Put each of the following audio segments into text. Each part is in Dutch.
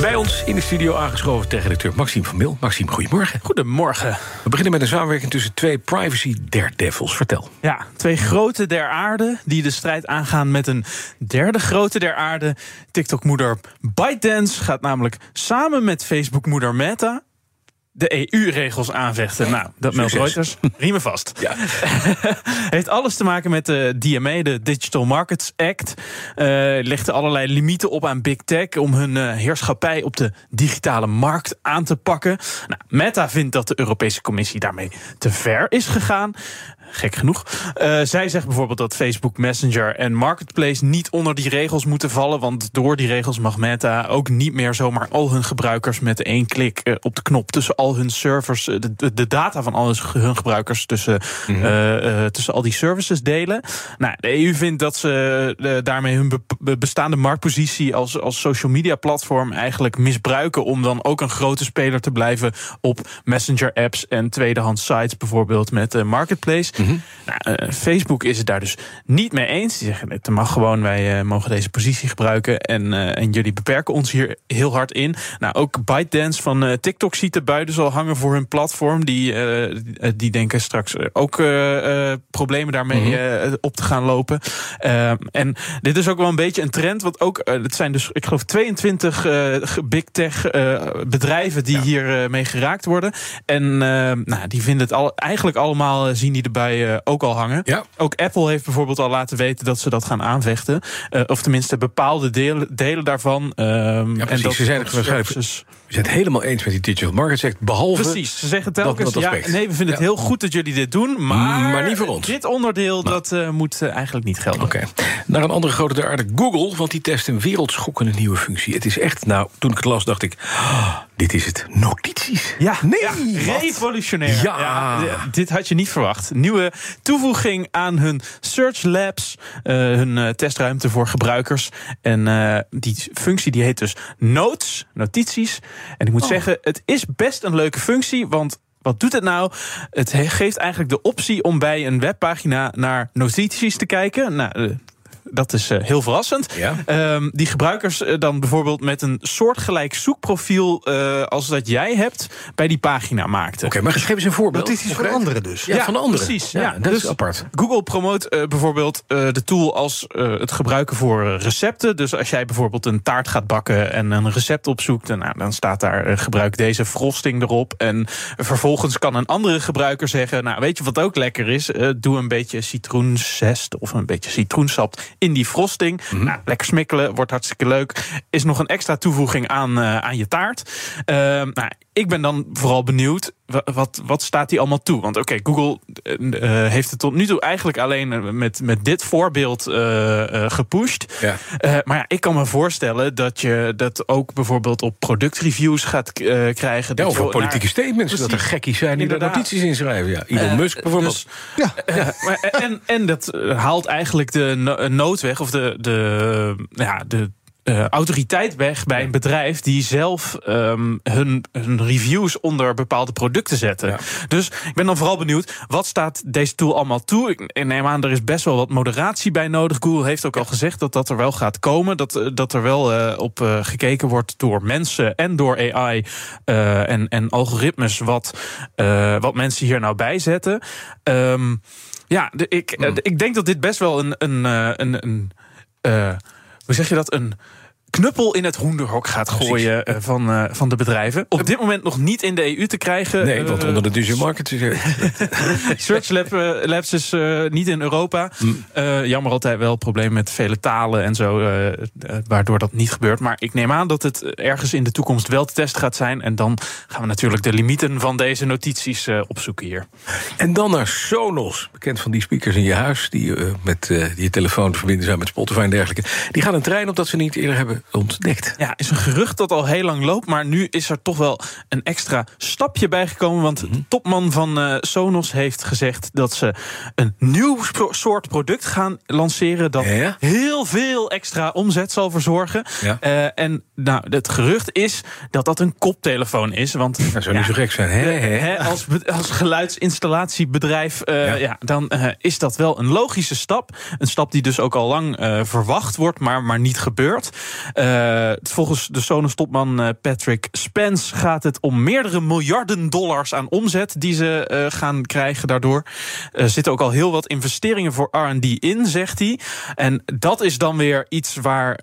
Bij ons in de studio aangeschoven techredacteur Maxime van Mil. Maxime, goedemorgen. Goedemorgen. We beginnen met een samenwerking tussen twee privacy daredevils. Vertel. Ja, twee grote der aarde die de strijd aangaan met een derde grote der aarde. TikTok-moeder ByteDance gaat namelijk samen met Facebook-moeder Meta de EU-regels aanvechten. Nou, dat meldt Reuters. Riemen vast. Ja. Heeft alles te maken met de DMA, de Digital Markets Act. Uh, legt er allerlei limieten op aan Big Tech om hun uh, heerschappij op de digitale markt aan te pakken. Nou, Meta vindt dat de Europese Commissie daarmee te ver is gegaan. Gek genoeg. Uh, zij zegt bijvoorbeeld dat Facebook Messenger en Marketplace niet onder die regels moeten vallen. Want door die regels mag Meta ook niet meer zomaar al hun gebruikers met één klik uh, op de knop tussen al hun servers, de, de, de data van al hun gebruikers tussen, mm -hmm. uh, tussen al die services delen. Nou, de EU vindt dat ze daarmee hun be bestaande marktpositie als, als social media platform eigenlijk misbruiken om dan ook een grote speler te blijven op Messenger apps en tweedehands sites, bijvoorbeeld met Marketplace. Mm -hmm. nou, uh, Facebook is het daar dus niet mee eens. Die zeggen: het mag gewoon, wij uh, mogen deze positie gebruiken. En, uh, en jullie beperken ons hier heel hard in. Nou, ook ByteDance van TikTok ziet de buiten al hangen voor hun platform. Die, die denken straks ook problemen daarmee mm -hmm. op te gaan lopen. en dit is ook wel een beetje een trend. Want ook, het zijn dus, ik geloof, 22 big tech bedrijven die ja. hier mee geraakt worden. En nou, die vinden het al, eigenlijk allemaal, zien die erbij uh, ook al hangen. Ja. Ook Apple heeft bijvoorbeeld al laten weten dat ze dat gaan aanvechten. Uh, of tenminste bepaalde delen, delen daarvan. Uh, ja, precies. En dat ze zijn waarschijnlijk. We zijn het helemaal eens met die Digital Markets Act. Behalve. Precies. Ze zeggen telkens. Ja, nee, we vinden het heel goed dat jullie dit doen. Maar, maar niet voor ons. Dit onderdeel maar. dat uh, moet uh, eigenlijk niet gelden. Oké. Okay. Naar een andere grote aarde, Google. Want die test een wereldschokkende nieuwe functie. Het is echt. Nou, toen ik het las, dacht ik. Oh, dit is het. Notities. Ja, nee. Ja, revolutionair. Ja. ja. Dit had je niet verwacht. Nieuwe toevoeging aan hun Search Labs. Uh, hun testruimte voor gebruikers. En die functie die heet dus Notes, notities. En ik moet oh. zeggen, het is best een leuke functie. Want wat doet het nou? Het geeft eigenlijk de optie om bij een webpagina naar notities te kijken. Nou, dat is uh, heel verrassend. Ja. Um, die gebruikers uh, dan bijvoorbeeld met een soortgelijk zoekprofiel uh, als dat jij hebt bij die pagina maakten. Oké, okay, maar geef eens een voorbeeld. Notities van anderen dus. Ja, ja van anderen. Precies. Ja, ja. dat dus is apart. Google promoot bijvoorbeeld de tool als het gebruiken voor recepten. Dus als jij bijvoorbeeld een taart gaat bakken en een recept opzoekt, nou, dan staat daar gebruik deze frosting erop. En vervolgens kan een andere gebruiker zeggen, nou weet je wat ook lekker is? doe een beetje citroenzest of een beetje citroensap in die frosting. Mm -hmm. nou, lekker smikkelen, wordt hartstikke leuk. Is nog een extra toevoeging aan, uh, aan je taart. Uh, nou, ik ben dan vooral benieuwd, wat, wat staat die allemaal toe? Want oké, okay, Google uh, heeft het tot nu toe eigenlijk alleen met, met dit voorbeeld gepusht. Ja. maar ja, ik kan me voorstellen dat je dat ook bijvoorbeeld op productreviews gaat krijgen. Ja, of politieke naar, statements, precies, dat er gekkies zijn die daar notities in schrijven. Ja. Elon Musk bijvoorbeeld. Dus, ja. maar, en, en dat haalt eigenlijk de no nood weg, of de, de, ja, de uh, autoriteit weg bij een bedrijf die zelf um, hun, hun reviews onder bepaalde producten zetten. Ja. Dus ik ben dan vooral benieuwd, wat staat deze tool allemaal toe? Ik neem aan, er is best wel wat moderatie bij nodig. Google heeft ook al gezegd dat dat er wel gaat komen. Dat, dat er wel uh, op uh, gekeken wordt door mensen en door AI en, en algoritmes wat, wat mensen hier nou bijzetten. Um, ja, de, ik, mm. de, ik denk dat dit best wel een, een, een, een hoe zeg je dat? Een knuppel in het hoenderhok gaat gooien uh, van, uh, van de bedrijven. Op dit moment nog niet in de EU te krijgen. Nee, want onder de Digital Market is Search Lab, Labs is niet in Europa. Mm. jammer altijd wel, probleem met vele talen en zo, waardoor dat niet gebeurt. Maar ik neem aan dat het ergens in de toekomst wel te testen gaat zijn. En dan gaan we natuurlijk de limieten van deze notities opzoeken hier. En dan naar Sonos, bekend van die speakers in je huis... die met die je telefoon verbinden zijn met Spotify en dergelijke. Die gaan een trein op dat ze niet eerder hebben ontdekt. Ja, is een gerucht dat al heel lang loopt. Maar nu is er toch wel een extra stapje bijgekomen. Want de topman van eh, Sonos heeft gezegd dat ze een nieuw soort product gaan lanceren. Dat Ja? heel veel extra omzet zal verzorgen. Ja. Eh, en nou, het gerucht is dat dat een koptelefoon is. Want Dat zou niet zo gek zijn. Hè, hè? Hè, als, als geluidsinstallatiebedrijf, eh, Ja. ja. dan is dat wel een logische stap. Een stap die dus ook al lang verwacht wordt, maar, maar niet gebeurt. Eh, volgens de Sonos-topman eh, Patrick Spence gaat het om meerdere miljarden dollars aan omzet die ze eh, gaan krijgen daardoor. Er zitten ook al heel wat investeringen voor R&D in, zegt hij. En dat is dan weer iets waar,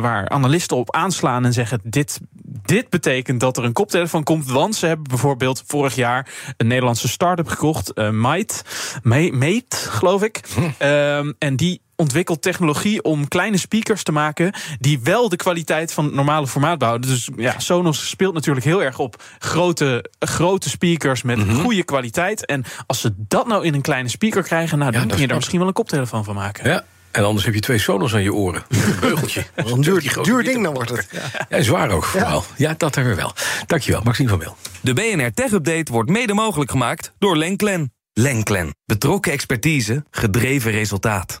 waar analisten op aanslaan en zeggen: dit, dit betekent dat er een koptelefoon komt. Want ze hebben bijvoorbeeld vorig jaar een Nederlandse start-up gekocht, eh Might, Ma- Mate, geloof ik. Ehm, en die ontwikkelt technologie om kleine speakers te maken die wel de kwaliteit van het normale formaat bouwen. Dus ja, Sonos speelt natuurlijk heel erg op grote, grote speakers met goede kwaliteit. En als ze dat nou in een kleine speaker krijgen, nou, dan dat kun je daar misschien wel een koptelefoon van maken. Ja. En anders heb je twee sonos aan je oren. Een beugeltje. Een duur, ding dan wordt het. Ja, zwaar ook vooral. Ja, dat er weer wel. Dankjewel, Maxime van Mil. De BNR Tech Update wordt mede mogelijk gemaakt door Lenklen. Lenklen. Betrokken expertise, gedreven resultaat.